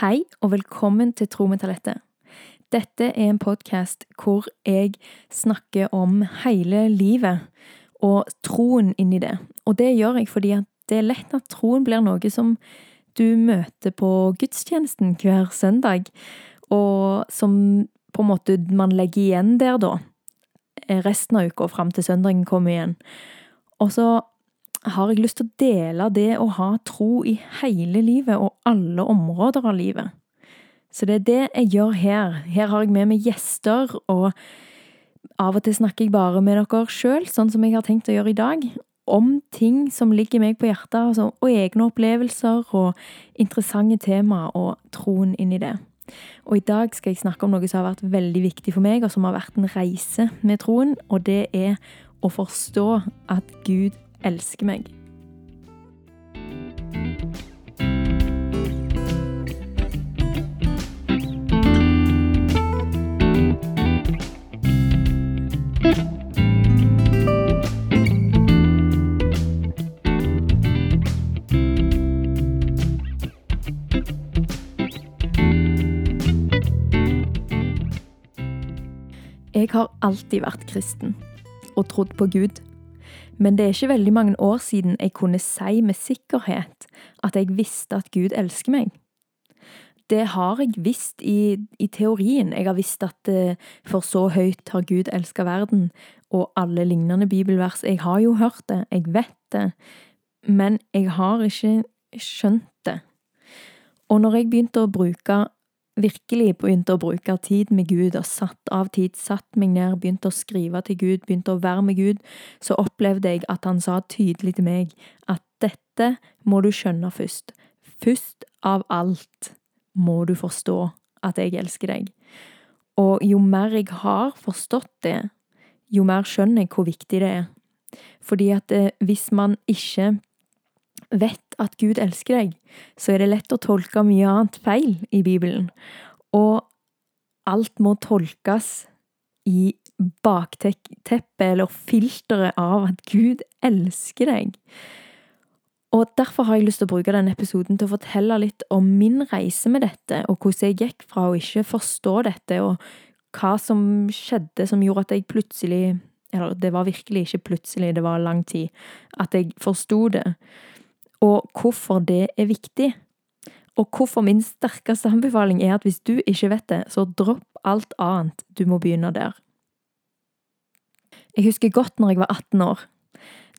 Hei, og velkommen til Tro med talentet. Dette er en podkast hvor jeg snakker om hele livet og troen inni det. Og det gjør jeg fordi det er lett at troen blir noe som du møter på gudstjenesten hver søndag, og som på en måte man legger igjen der, da. Resten av uka fram til søndagen kommer igjen. Og så har jeg lyst til å dele det å ha tro i hele livet og alle områder av livet. Så det er det jeg gjør her. Her har jeg med meg gjester, og av og til snakker jeg bare med dere sjøl, sånn som jeg har tenkt å gjøre i dag, om ting som ligger meg på hjertet, altså, og egne opplevelser og interessante temaer og troen inn i det. Og i dag skal jeg snakke om noe som har vært veldig viktig for meg, og som har vært en reise med troen, og det er å forstå at Gud elsker meg. Jeg har alltid vært kristen og trodd på Gud men det er ikke veldig mange år siden jeg kunne si med sikkerhet at jeg visste at Gud elsker meg. Det har jeg visst i, i teorien. Jeg har visst at eh, for så høyt har Gud elska verden, og alle lignende bibelvers. Jeg har jo hørt det, jeg vet det, men jeg har ikke skjønt det. Og når jeg begynte å bruke virkelig begynte å bruke tid med Gud og satt av tid, satt meg ned, begynte å skrive til Gud, begynte å være med Gud, så opplevde jeg at han sa tydelig til meg at dette må du skjønne først. Først av alt må du forstå at jeg elsker deg. Og jo mer jeg har forstått det, jo mer skjønner jeg hvor viktig det er. Fordi at eh, hvis man ikke vet at Gud elsker deg, så er det lett å tolke mye annet feil i Bibelen. Og alt må tolkes i bakteppet eller filteret av at Gud elsker deg. Og Derfor har jeg lyst til å bruke denne episoden til å fortelle litt om min reise med dette, og hvordan jeg gikk fra å ikke forstå dette, og hva som skjedde som gjorde at jeg plutselig Eller det var virkelig ikke plutselig, det var lang tid. At jeg forsto det og hvorfor det er viktig. Og hvorfor min sterkeste anbefaling er at hvis du ikke vet det, så dropp alt annet. Du må begynne der. Jeg husker godt når jeg var 18 år.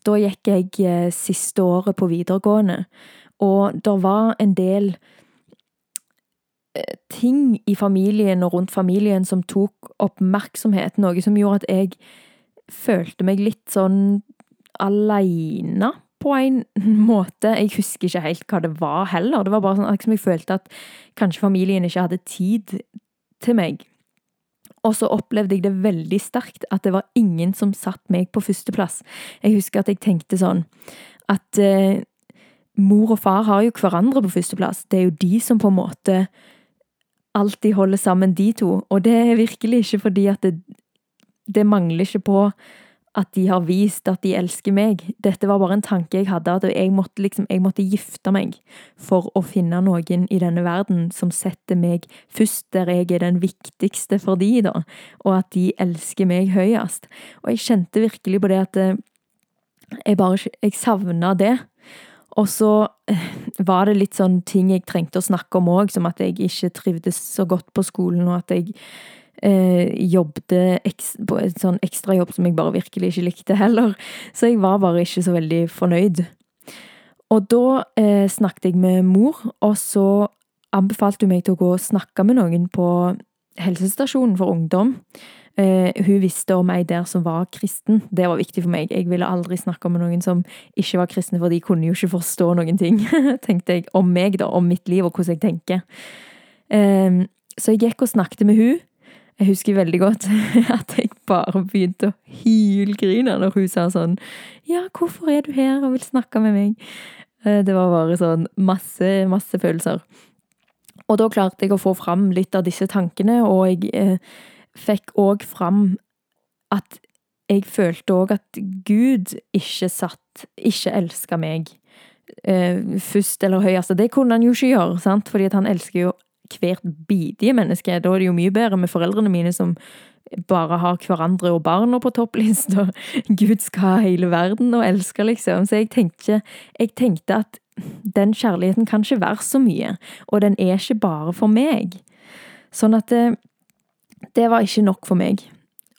Da gikk jeg eh, siste året på videregående, og det var en del eh, ting i familien og rundt familien som tok oppmerksomhet, noe som gjorde at jeg følte meg litt sånn aleine på en måte. Jeg husker ikke helt hva det var heller. Det var bare sånn at jeg følte at kanskje familien ikke hadde tid til meg. Og så opplevde jeg det veldig sterkt at det var ingen som satt meg på førsteplass. Jeg husker at jeg tenkte sånn at eh, mor og far har jo hverandre på førsteplass. Det er jo de som på en måte alltid holder sammen, de to. Og det er virkelig ikke fordi at det, det mangler ikke på at de har vist at de elsker meg. Dette var bare en tanke jeg hadde, at jeg måtte, liksom, jeg måtte gifte meg for å finne noen i denne verden som setter meg først, der jeg er den viktigste for de, da, og at de elsker meg høyest. Og jeg kjente virkelig på det at eh, jeg bare Jeg savna det. Og så eh, var det litt sånn ting jeg trengte å snakke om òg, som at jeg ikke trivdes så godt på skolen, og at jeg eh, jobbet på en sånn ekstrajobb som jeg bare virkelig ikke likte heller. Så jeg var bare ikke så veldig fornøyd. Og da eh, snakket jeg med mor, og så anbefalte hun meg til å gå og snakke med noen på helsestasjonen for ungdom. Eh, hun visste om ei der som var kristen. Det var viktig for meg. Jeg ville aldri snakke med noen som ikke var kristne, for de kunne jo ikke forstå noen ting, tenkte jeg, om meg, da, om mitt liv og hvordan jeg tenker. Eh, så jeg gikk og snakket med hun, jeg husker veldig godt at jeg bare begynte å hylgrine når hun sa sånn Ja, hvorfor er du her og vil snakke med meg? Eh, det var bare sånn masse, masse følelser. Og da klarte jeg å få fram litt av disse tankene, og jeg eh, fikk òg fram at jeg følte òg at Gud ikke satt Ikke elska meg eh, først eller høyest. Det kunne han jo ikke gjøre, sant? fordi han elsker jo hvert bidige menneske. Da er det jo mye bedre med foreldrene mine som bare har hverandre og barna på topplista. Gud skal ha hele verden og elske, liksom. Så jeg tenkte, jeg tenkte at den kjærligheten kan ikke være så mye, og den er ikke bare for meg. Sånn at det, det var ikke nok for meg.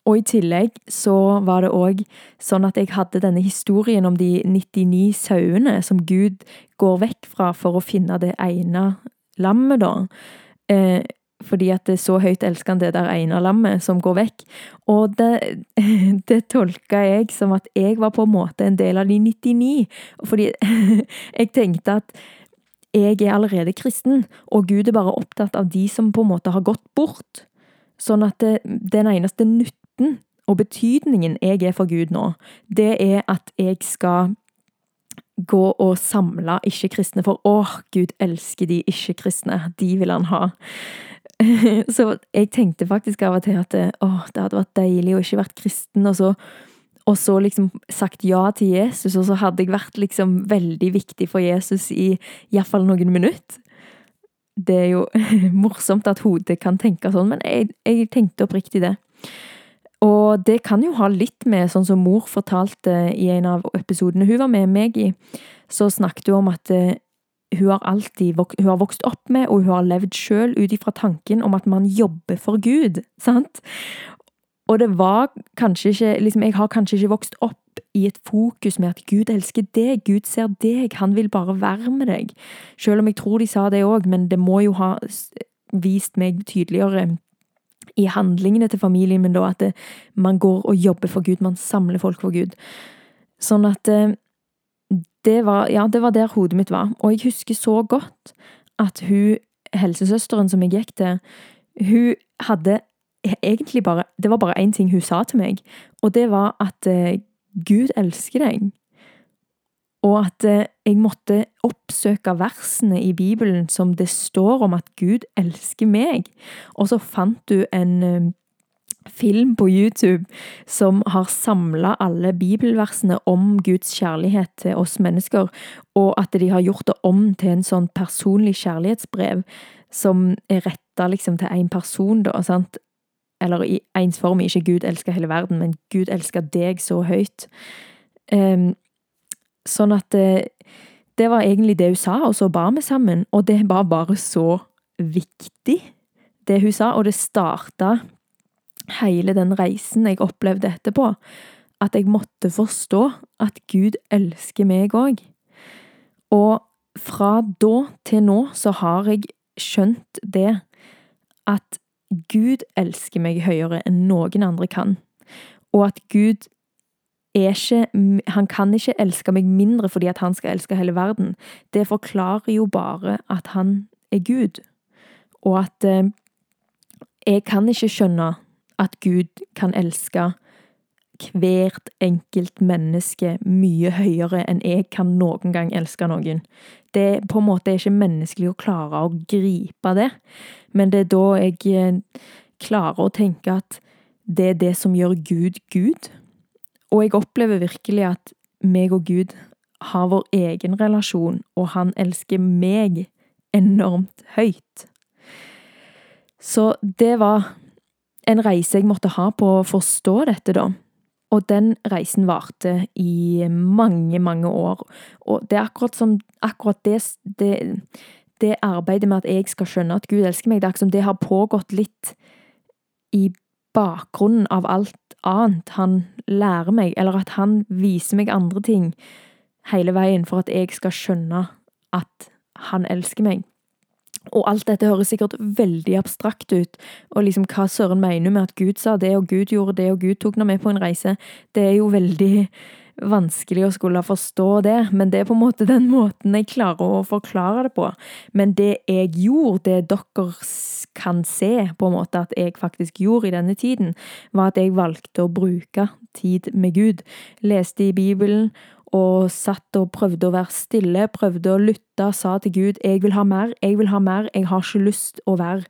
Og i tillegg så var det òg sånn at jeg hadde denne historien om de 99 sauene som Gud går vekk fra for å finne det ene lammet, da. Eh, fordi at det er så høyt elsker han det der ene lammet som går vekk. Og det, det tolka jeg som at jeg var på en måte en del av de 99. Fordi jeg tenkte at jeg er allerede kristen, og Gud er bare opptatt av de som på en måte har gått bort. Sånn at det, den eneste nytten og betydningen jeg er for Gud nå, det er at jeg skal gå og samle ikke-kristne, for åh, Gud elsker de ikke-kristne, de vil han ha. Så jeg tenkte faktisk av og til at åh, det hadde vært deilig å ikke vært kristen, og så, og så liksom sagt ja til Jesus, og så hadde jeg vært liksom veldig viktig for Jesus i iallfall noen minutter. Det er jo morsomt at hodet kan tenke sånn, men jeg, jeg tenkte oppriktig det. Og det kan jo ha litt med, sånn som mor fortalte i en av episodene hun var med meg i, så snakket hun om at eh, hun har alltid hun har vokst opp med, og hun har levd sjøl ut ifra tanken om at man jobber for Gud, sant? Og det var kanskje ikke liksom, Jeg har kanskje ikke vokst opp i et fokus med at Gud elsker deg, Gud ser deg, han vil bare være med deg. Selv om jeg tror de sa det òg, men det må jo ha vist meg tydeligere i handlingene til familien min da, at det, man går og jobber for Gud, man samler folk for Gud. Sånn at eh, det var, ja, det var der hodet mitt var. Og jeg husker så godt at hun, helsesøsteren som jeg gikk til, hun hadde egentlig bare Det var bare én ting hun sa til meg, og det var at eh, Gud elsker deg. Og at eh, jeg måtte oppsøke versene i Bibelen som det står om at Gud elsker meg. Og så fant du en eh, film på YouTube som har samla alle bibelversene om Guds kjærlighet til oss mennesker, og at de har gjort det om til en sånn personlig kjærlighetsbrev som er retta liksom til én person, da, sant? Eller i ens form, ikke Gud elsker hele verden, men Gud elsker deg så høyt. Um, sånn at det, det var egentlig det hun sa, og så ba vi sammen, og det var bare så viktig, det hun sa, og det starta hele den reisen jeg opplevde etterpå, at jeg måtte forstå at Gud elsker meg òg. Og fra da til nå så har jeg skjønt det at Gud elsker meg høyere enn noen andre kan, og at Gud ikke Han kan ikke elske meg mindre fordi at han skal elske hele verden. Det forklarer jo bare at han er Gud, og at eh, jeg kan ikke skjønne at Gud kan elske hvert enkelt menneske mye høyere enn jeg kan noen gang elske noen. Det er på en måte ikke menneskelig å klare å gripe det, men det er da jeg eh, klarer å tenke at det er det som gjør Gud Gud. Og jeg opplever virkelig at meg og Gud har vår egen relasjon, og han elsker meg enormt høyt. Så det var en reise jeg måtte ha på å forstå dette, da. Og den reisen varte i mange, mange år. Og det er akkurat som akkurat det, det, det arbeidet med at jeg skal skjønne at Gud elsker meg, det er akkurat som det har pågått litt i bakgrunnen av alt annet han lærer meg, eller at han viser meg andre ting hele veien for at jeg skal skjønne at han elsker meg. Og alt dette høres sikkert veldig abstrakt ut, og liksom hva søren mener med at Gud sa det, og Gud gjorde det, og Gud tok nå med på en reise. Det er jo veldig vanskelig å skulle forstå det, men det er på en måte den måten jeg klarer å forklare det på. Men det jeg gjorde, det dere kan se på en måte at jeg faktisk gjorde i denne tiden, var at jeg valgte å bruke tid med Gud. Leste i Bibelen og satt og prøvde å være stille, prøvde å lytte, sa til Gud 'Jeg vil ha mer, jeg vil ha mer, jeg har ikke lyst å være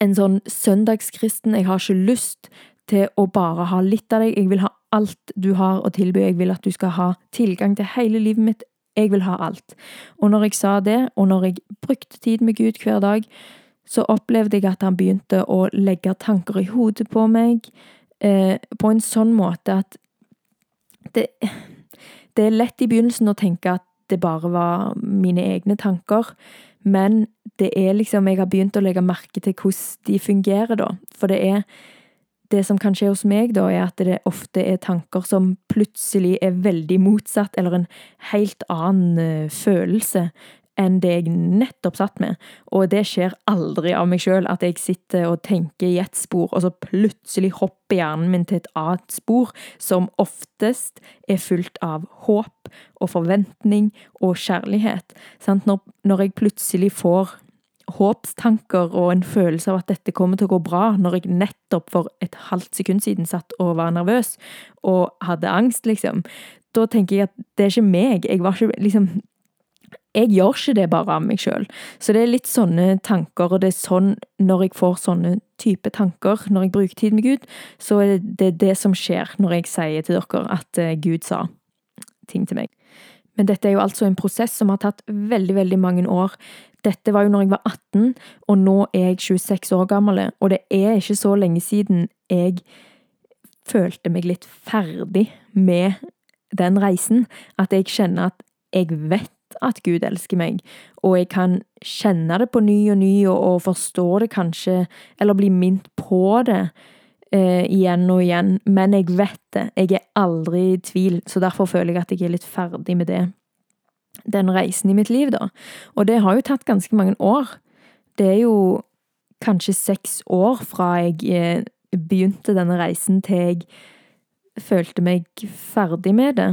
en sånn søndagskristen, jeg har ikke lyst til å bare ha litt av deg, jeg vil ha alt du har å tilby, jeg vil at du skal ha tilgang til hele livet mitt Jeg vil ha alt. Og når jeg sa det, og når jeg brukte tid med Gud hver dag, så opplevde jeg at han begynte å legge tanker i hodet på meg eh, på en sånn måte at det, det er lett i begynnelsen å tenke at det bare var mine egne tanker, men det er liksom Jeg har begynt å legge merke til hvordan de fungerer, da. For det er det som kan skje hos meg, da, er at det ofte er tanker som plutselig er veldig motsatt, eller en helt annen uh, følelse enn det jeg nettopp satt med. Og det skjer aldri av meg sjøl, at jeg sitter og tenker i ett spor, og så plutselig hopper hjernen min til et annet spor, som oftest er fullt av håp og forventning og kjærlighet. Når jeg plutselig får håpstanker og en følelse av at dette kommer til å gå bra, når jeg nettopp for et halvt sekund siden satt og var nervøs og hadde angst, liksom. Da tenker jeg at det er ikke meg. Jeg var ikke liksom Jeg gjør ikke det bare av meg sjøl. Så det er litt sånne tanker, og det er sånn når jeg får sånne type tanker, når jeg bruker tid med Gud, så er det det som skjer når jeg sier til dere at eh, Gud sa ting til meg. Men dette er jo altså en prosess som har tatt veldig, veldig mange år. Dette var jo når jeg var 18, og nå er jeg 26 år gammel, og det er ikke så lenge siden jeg følte meg litt ferdig med den reisen, at jeg kjenner at jeg vet at Gud elsker meg, og jeg kan kjenne det på ny og ny og, og forstå det kanskje, eller bli minnet på det eh, igjen og igjen, men jeg vet det, jeg er aldri i tvil, så derfor føler jeg at jeg er litt ferdig med det den reisen i mitt liv, da. Og det har jo tatt ganske mange år. Det er jo kanskje seks år fra jeg eh, begynte denne reisen til jeg følte meg ferdig med det.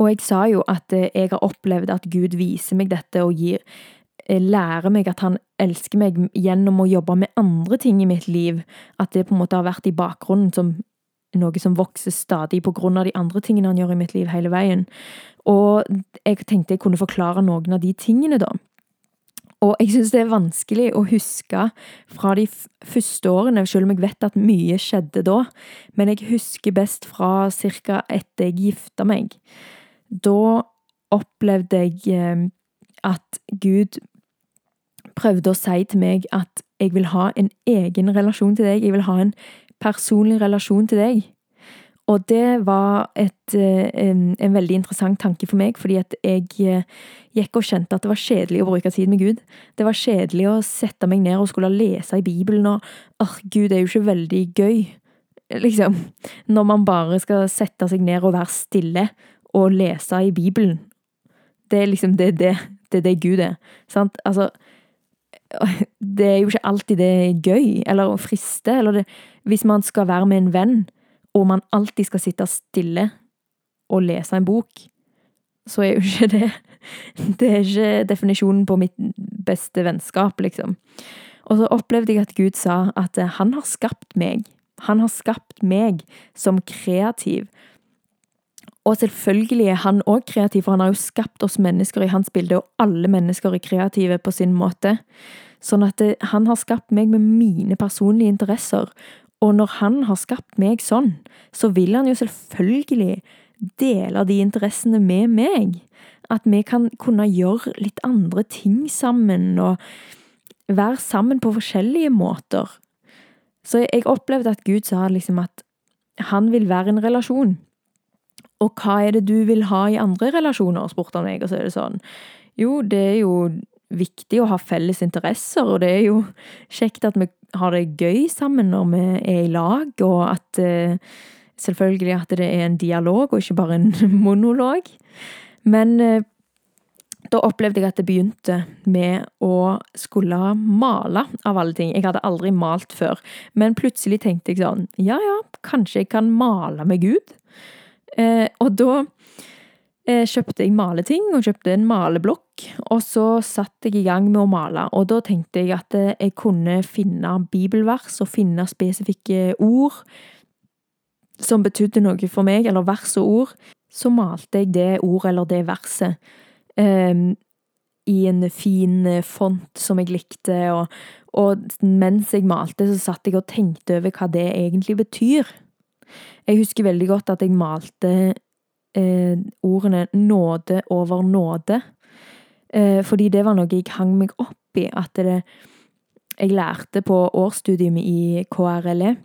Og jeg sa jo at eh, jeg har opplevd at Gud viser meg dette og gir eh, lærer meg at han elsker meg gjennom å jobbe med andre ting i mitt liv. At det på en måte har vært i bakgrunnen som noe som vokser stadig på grunn av de andre tingene han gjør i mitt liv hele veien. Og jeg tenkte jeg kunne forklare noen av de tingene, da. Og jeg syns det er vanskelig å huske fra de første årene, selv om jeg vet at mye skjedde da, men jeg husker best fra ca. etter jeg gifta meg. Da opplevde jeg eh, at Gud prøvde å si til meg at jeg vil ha en egen relasjon til deg, jeg vil ha en personlig relasjon til deg. Og det var et, eh, en, en, veldig interessant tanke for meg, fordi at jeg eh, gikk og kjente at det var kjedelig å bruke tid med Gud. Det var kjedelig å sette meg ned og skulle lese i Bibelen, og åh, Gud er jo ikke veldig gøy, liksom. Når man bare skal sette seg ned og være stille og lese i Bibelen. Det er liksom det, det, det, det Gud er. Sant? Altså Det er jo ikke alltid det er gøy, eller friste, eller det, Hvis man skal være med en venn og man alltid skal sitte stille og lese en bok, så er jo ikke det Det er ikke definisjonen på mitt beste vennskap, liksom. Og så opplevde jeg at Gud sa at han har skapt meg. Han har skapt meg som kreativ. Og selvfølgelig er han òg kreativ, for han har jo skapt oss mennesker i hans bilde, og alle mennesker er kreative på sin måte. Sånn at han har skapt meg med mine personlige interesser, og når han har skapt meg sånn, så vil han jo selvfølgelig dele de interessene med meg. At vi kan kunne gjøre litt andre ting sammen, og være sammen på forskjellige måter. Så jeg opplevde at Gud sa liksom at han vil være en relasjon. Og hva er det du vil ha i andre relasjoner, spurte han meg, og så er det sånn. Jo, det er jo viktig å ha felles interesser, og det er jo kjekt at vi har det gøy sammen når vi er i lag, og at eh, selvfølgelig at det er en dialog og ikke bare en monolog. Men eh, da opplevde jeg at det begynte med å skulle male, av alle ting. Jeg hadde aldri malt før, men plutselig tenkte jeg sånn Ja ja, kanskje jeg kan male med Gud? Eh, og da Eh, kjøpte jeg maleting, og kjøpte en maleblokk. Og så satt jeg i gang med å male, og da tenkte jeg at eh, jeg kunne finne bibelvers og finne spesifikke ord som betydde noe for meg, eller vers og ord. Så malte jeg det ordet eller det verset eh, i en fin font som jeg likte, og, og mens jeg malte, så satt jeg og tenkte over hva det egentlig betyr. Jeg husker veldig godt at jeg malte eh, ordene 'nåde over nåde'. Eh, fordi det var noe jeg hang meg opp i. At det Jeg lærte på årsstudiet i KRLE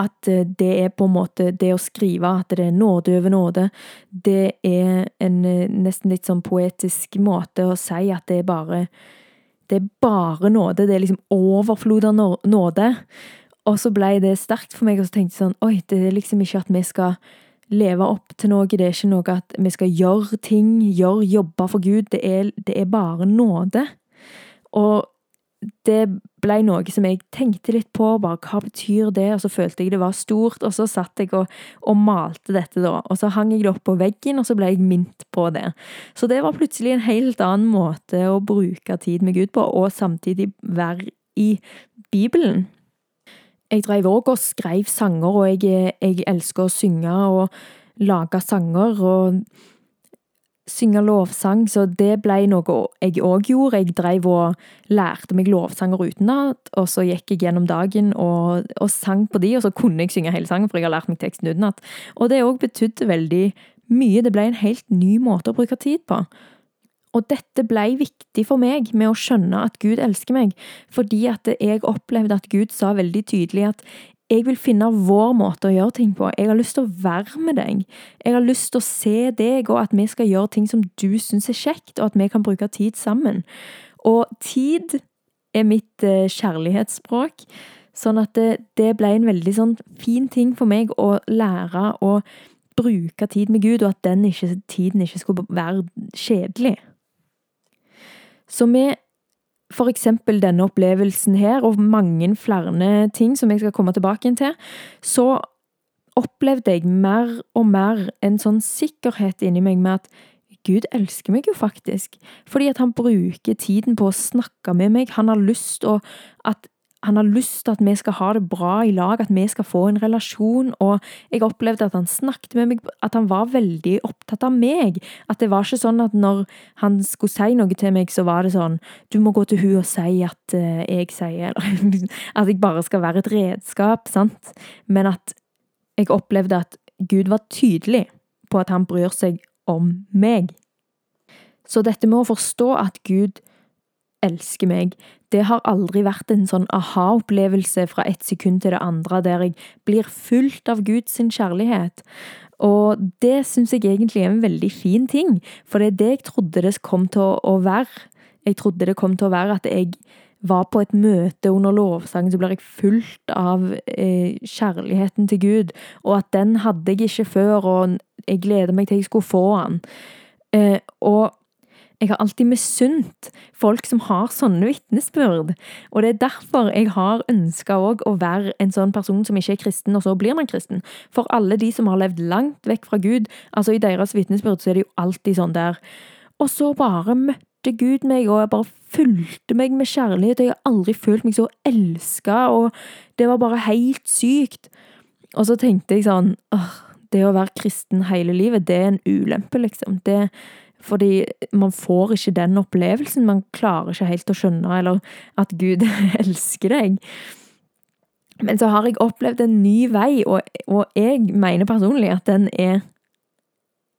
at eh, det er på en måte Det å skrive at det er nåde over nåde, det er en eh, nesten litt sånn poetisk måte å si at det er bare Det er bare nåde. Det er liksom overflod av nåde. Og så ble det sterkt for meg, og så tenkte jeg sånn Oi, det er liksom ikke at vi skal leve opp til noe. Det er ikke noe at vi skal gjøre ting, gjøre jobber for Gud. Det er, det er bare nåde. Og det ble noe som jeg tenkte litt på. bare Hva betyr det? Og så følte jeg det var stort, og så satt jeg og, og, malte dette, da. Og så hang jeg det opp på veggen, og så ble jeg minnet på det. Så det var plutselig en helt annen måte å bruke tid med Gud på, og samtidig være i Bibelen. Jeg drev òg og skrev sanger, og jeg, jeg elsker å synge og lage sanger og synge lovsang, så det ble noe jeg òg gjorde. Jeg drev og lærte meg lovsanger utenat, og så gikk jeg gjennom dagen og, og, sang på de, og så kunne jeg synge hele sangen, for jeg har lært meg teksten utenat. Og det òg betydde veldig mye. Det ble en helt ny måte å bruke tid på. Og dette ble viktig for meg med å skjønne at Gud elsker meg, fordi at jeg opplevde at Gud sa veldig tydelig at jeg vil finne vår måte å gjøre ting på. Jeg har lyst til å være med deg. Jeg har lyst til å se deg, og at vi skal gjøre ting som du syns er kjekt, og at vi kan bruke tid sammen. Og tid er mitt eh, kjærlighetsspråk, sånn at det, det ble en veldig sånn fin ting for meg å lære å bruke tid med Gud, og at den ikke, tiden ikke skulle være kjedelig. Så med eksempel denne opplevelsen her, og mange flere ting som jeg skal komme tilbake til, så opplevde jeg mer og mer en sånn sikkerhet inni meg med at Gud elsker meg jo faktisk, fordi at han bruker tiden på å snakke med meg. Han har lyst til at han har lyst til at vi skal ha det bra i lag, at vi skal få en relasjon. Og jeg opplevde at han snakket med meg, at han var veldig opptatt av meg. At det var ikke sånn at når han skulle si noe til meg, så var det sånn Du må gå til hun og si at uh, jeg sier Eller at jeg bare skal være et redskap, sant? Men at jeg opplevde at Gud var tydelig på at han bryr seg om meg. Så dette med å forstå at Gud elsker meg. Det har aldri vært en sånn aha-opplevelse fra et sekund til det andre, der jeg blir fulgt av Guds kjærlighet. Og det syns jeg egentlig er en veldig fin ting, for det er det jeg trodde det kom til å være. Jeg trodde det kom til å være at jeg var på et møte under lovsangen, så blir jeg fulgt av eh, kjærligheten til Gud, og at den hadde jeg ikke før, og jeg gleder meg til jeg skulle få den. Eh, og jeg har alltid misunt folk som har sånne vitnesbyrd. Og det er derfor jeg har ønska òg å være en sånn person som ikke er kristen, og så blir man kristen. For alle de som har levd langt vekk fra Gud, altså i deres vitnesbyrd så er det jo alltid sånn der. Og så bare møtte Gud meg, og jeg bare fulgte meg med kjærlighet. og Jeg har aldri følt meg så elska, og det var bare helt sykt. Og så tenkte jeg sånn åh, det å være kristen hele livet, det er en ulempe, liksom. Det fordi man får ikke den opplevelsen. Man klarer ikke helt å skjønne eller at Gud elsker deg. Men så har jeg opplevd en ny vei, og, og jeg mener personlig at den er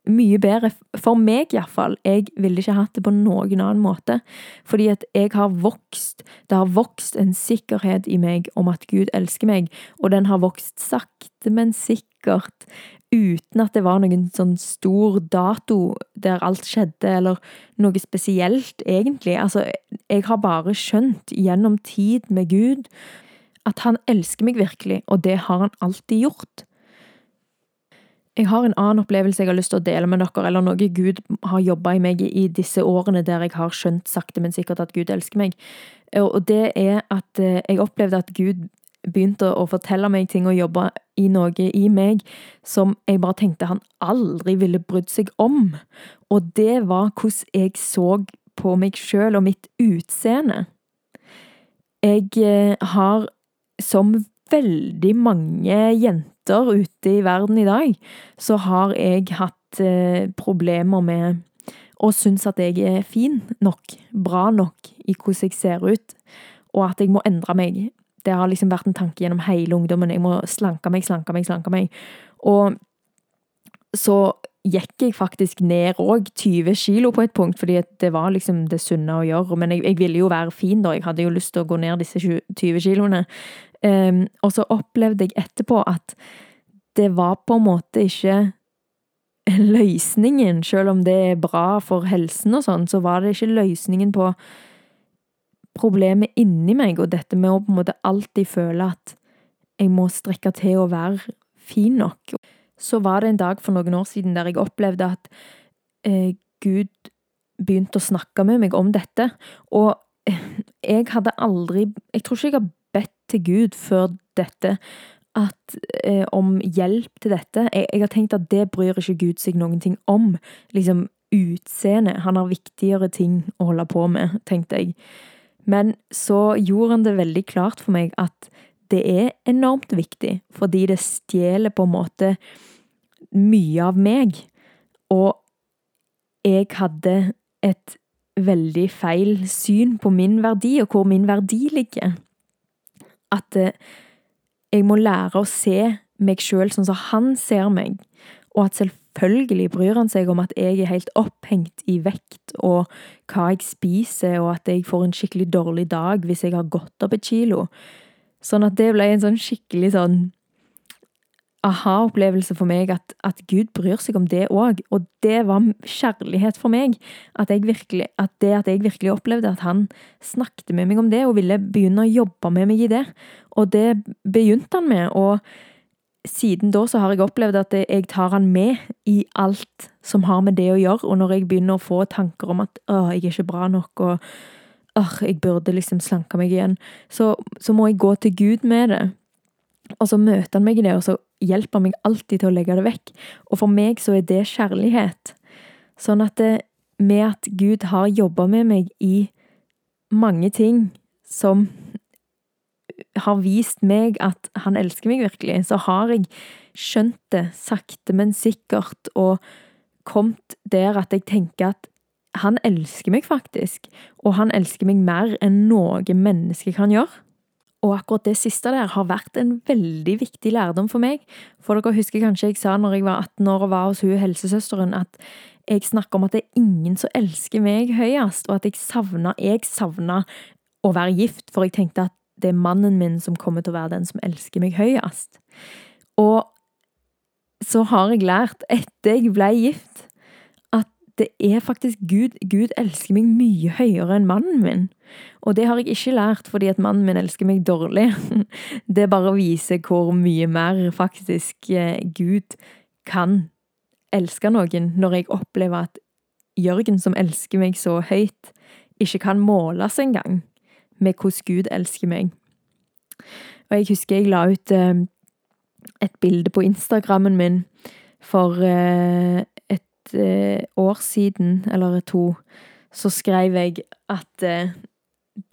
mye bedre. For meg, iallfall. Jeg ville ikke hatt det på noen annen måte. Fordi at jeg har vokst. Det har vokst en sikkerhet i meg om at Gud elsker meg, og den har vokst sakte, men sikkert uten at det var noen sånn stor dato der alt skjedde, eller noe spesielt, egentlig. Altså, jeg har bare skjønt gjennom tid med Gud at han elsker meg virkelig, og det har han alltid gjort. Jeg har en annen opplevelse jeg har lyst til å dele med dere, eller noe Gud har jobba i meg i disse årene der jeg har skjønt sakte, men sikkert at Gud elsker meg. Og det er at eh, jeg opplevde at Gud begynte å fortelle meg ting og jobbe i noe i meg som jeg bare tenkte han aldri ville brydd seg om. Og det var hvordan jeg så på meg sjøl og mitt utseende. Jeg eh, har, som veldig mange jenter ute i verden i dag, så har jeg hatt eh, problemer med å synes at jeg er fin nok, bra nok i hvordan jeg ser ut, og at jeg må endre meg. Det har liksom vært en tanke gjennom hele ungdommen. Jeg må slanke meg, slanke meg, slanke meg. Og så gikk jeg faktisk ned òg 20 kilo på et punkt, fordi det var liksom det sunne å gjøre. Men jeg, jeg, ville jo være fin, da. Jeg hadde jo lyst til å gå ned disse 20 kiloene. Um, og så opplevde jeg etterpå at det var på en måte ikke løsningen, selv om det er bra for helsen og sånn, så var det ikke løsningen på problemet inni meg, og dette med å på en måte alltid føle at jeg må strekke til å være fin nok. Så var det en dag for noen år siden der jeg opplevde at eh, Gud begynte å snakke med meg om dette, og jeg hadde aldri Jeg tror ikke jeg har bedt til Gud før dette at, eh, om hjelp til dette. Jeg, jeg, har tenkt at det bryr ikke Gud seg noen ting om. Liksom utseende. Han har viktigere ting å holde på med, tenkte jeg. Men så gjorde han det veldig klart for meg at det er enormt viktig, fordi det stjeler på en måte mye av meg. Og jeg hadde et veldig feil syn på min verdi, og hvor min verdi ligger. At eh, jeg må lære å se meg sjøl sånn som han ser meg, og at selvfølgelig bryr han seg om at jeg er helt opphengt i vekt og hva jeg spiser, og at jeg får en skikkelig dårlig dag hvis jeg har gått opp et kilo. Sånn at det ble en sånn skikkelig sånn aha-opplevelse for meg at, at, Gud bryr seg om det òg. Og det var kjærlighet for meg. At, virkelig, at, det at jeg virkelig opplevde at han snakket med meg om det og ville begynne å jobbe med meg i det. Og det begynte han med. Og siden da så har jeg opplevd at jeg tar han med i alt som har med det å gjøre. Og når jeg begynner å få tanker om at å, jeg er ikke bra nok, og å, jeg burde liksom slanke meg igjen, så, så må jeg gå til Gud med det. Og så møter han meg i det, og så hjelper han meg alltid til å legge det vekk. Og for meg så er det kjærlighet. Sånn at det, med at Gud har jobba med meg i mange ting som har vist meg at han elsker meg virkelig, så har jeg skjønt det sakte, men sikkert, og kommet der at jeg tenker at han elsker meg faktisk, og han elsker meg mer enn noe menneske kan gjøre. Og akkurat det siste der har vært en veldig viktig lærdom for meg. For dere husker kanskje jeg sa når jeg var 18 år og var hos hun helsesøsteren, at jeg snakker om at det er ingen som elsker meg høyest, og at jeg savna Jeg savna å være gift, for jeg tenkte at det er mannen min som kommer til å være den som elsker meg høyest. Og så har jeg lært, etter jeg ble gift, at det er faktisk Gud. Gud elsker meg mye høyere enn mannen min. Og det har jeg ikke lært fordi at mannen min elsker meg dårlig. Det bare viser hvor mye mer faktisk eh, Gud kan elske noen, når jeg opplever at Jørgen, som elsker meg så høyt, ikke kan måles engang med hvordan Gud elsker meg. Og jeg husker jeg la ut eh, et bilde på Instagrammen min for eh, eh, år siden, eller to, så skrev jeg at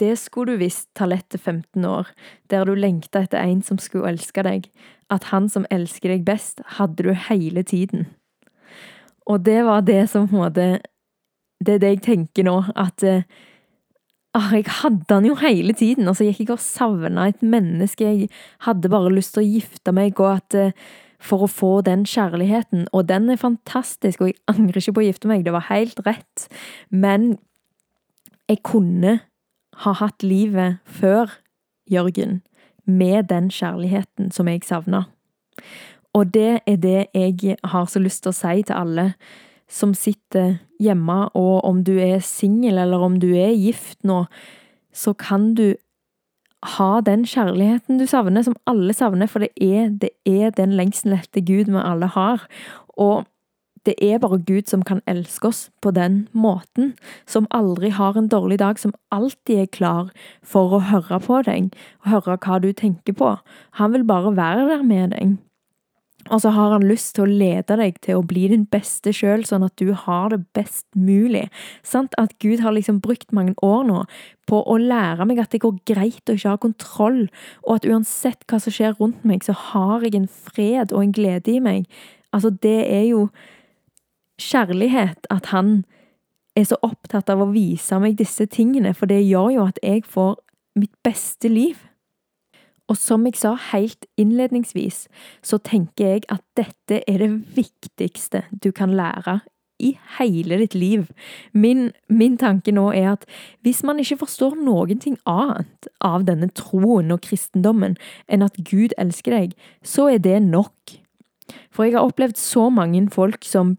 det skulle du visst ta lett til 15 år, der du lengta etter en som skulle elske deg, at han som elsker deg best, hadde du hele tiden. Og det var det som på en måte Det er det jeg tenker nå, at eh, ah, jeg hadde han jo hele tiden, og så gikk jeg og savna et menneske. Jeg hadde bare lyst til å gifte meg, og at eh, for å få den kjærligheten, og den er fantastisk, og jeg angrer ikke på å gifte meg, det var helt rett, men jeg kunne ha hatt livet før Jørgen, med den kjærligheten som jeg savna. Og det er det jeg har så lyst til å si til alle som sitter hjemme, og om du er singel eller om du er gift nå, så kan du ha den kjærligheten du savner, som alle savner, for det er, det er den lengselen etter Gud vi alle har. Og det er bare Gud som kan elske oss på den måten, som aldri har en dårlig dag, som alltid er klar for å høre på deg, og høre hva du tenker på. Han vil bare være der med deg. Og så har han lyst til å lede deg til å bli din beste sjøl, sånn at du har det best mulig. Sant? At Gud har liksom brukt mange år nå på å lære meg at det går greit å ikke ha kontroll, og at uansett hva som skjer rundt meg, så har jeg en fred og en glede i meg. Altså, det er jo kjærlighet at han er så opptatt av å vise meg disse tingene, for det gjør jo at jeg får mitt beste liv. Og som jeg sa helt innledningsvis, så tenker jeg at dette er det viktigste du kan lære i hele ditt liv. Min, min, tanke nå er at hvis man ikke forstår noen ting annet av denne troen og kristendommen enn at Gud elsker deg, så er det nok. For jeg har opplevd så mange folk som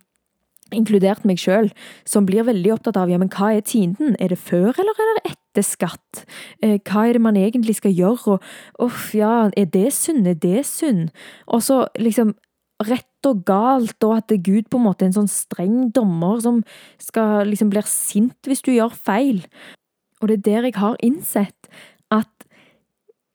inkludert meg sjøl, som blir veldig opptatt av ja, men hva er tienden, er det før eller er det etter skatt, eh, hva er det man egentlig skal gjøre, og uff, ja, er det synd, er det synd, og så liksom rett og galt, og at Gud på en måte er en sånn streng dommer som skal liksom blir sint hvis du gjør feil, og det er der jeg har innsett at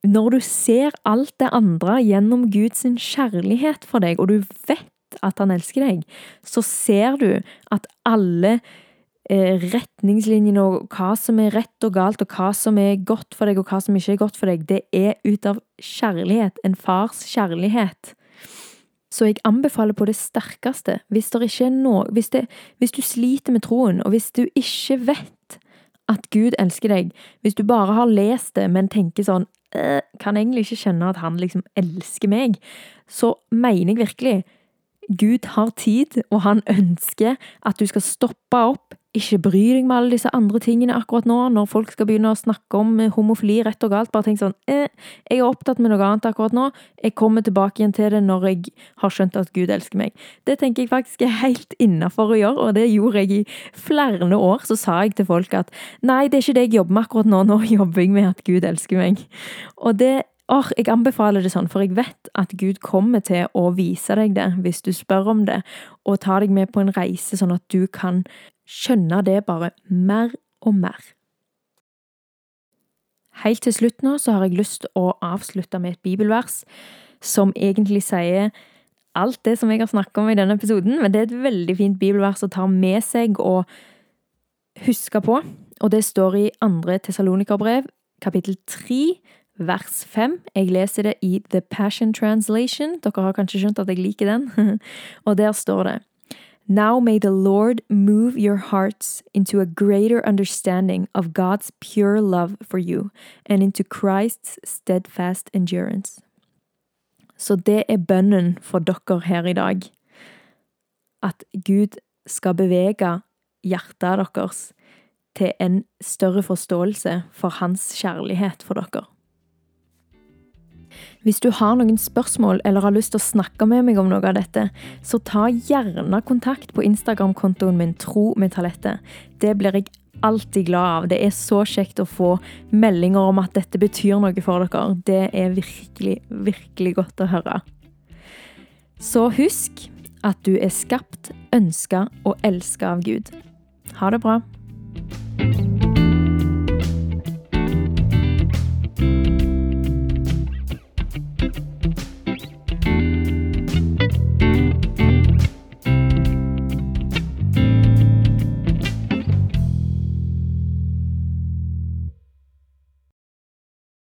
når du ser alt det andre gjennom Guds kjærlighet for deg, og du vet at han elsker deg, så ser du at alle retningslinjene og hva som er rett og galt, og hva som er godt for deg, og hva som ikke er godt for deg, det er ut av kjærlighet. En fars kjærlighet. Så jeg anbefaler på det sterkeste, hvis, det noe, hvis, det, hvis du sliter med troen, og hvis du ikke vet at Gud elsker deg, hvis du bare har lest det, men tenker sånn Kan Kan egentlig ikke skjønne at han liksom elsker meg, så mener jeg virkelig Gud har tid, og han ønsker at du skal stoppe opp, ikke bry deg med alle disse andre tingene akkurat nå, når folk skal begynne å snakke om homofili rett og galt. Bare tenk sånn eh, Jeg er opptatt med noe annet akkurat nå. Jeg kommer tilbake igjen til det når jeg har skjønt at Gud elsker meg. Det tenker jeg faktisk er helt innafor å gjøre, og det gjorde jeg i flere år. Så sa jeg til folk at nei, det er ikke det jeg jobber med akkurat nå, nå jobber jeg med at Gud elsker meg. Og det Or, jeg anbefaler det sånn, for jeg vet at Gud kommer til å vise deg det hvis du spør om det, og ta deg med på en reise sånn at du kan skjønne det bare mer og mer. Helt til slutt nå så har jeg lyst å avslutte med et bibelvers som egentlig sier alt det som jeg har snakket om i denne episoden, men det er et veldig fint bibelvers å ta med seg og huske på, og det står i andre Tessalonikerbrev, kapittel 3, vers 5. Jeg leser det i The Passion Translation. Dere har kanskje skjønt at jeg liker den. Og der står det Now may the Lord move your hearts into a greater understanding of God's pure love for you and into Christ's steadfast endurance. Så det er bønnen for dere her i dag. At Gud skal bevege hjertet deres til en større forståelse for Hans kjærlighet for dere. Hvis du har noen spørsmål eller har lyst til å snakke med meg om noe av dette, så ta gjerne kontakt på Instagram-kontoen min Tro med Talette. Det blir jeg alltid glad av. Det er så kjekt å få meldinger om at dette betyr noe for dere. Det er virkelig, virkelig godt å høre. Så husk at du er skapt, ønska og elska av Gud. Ha det bra.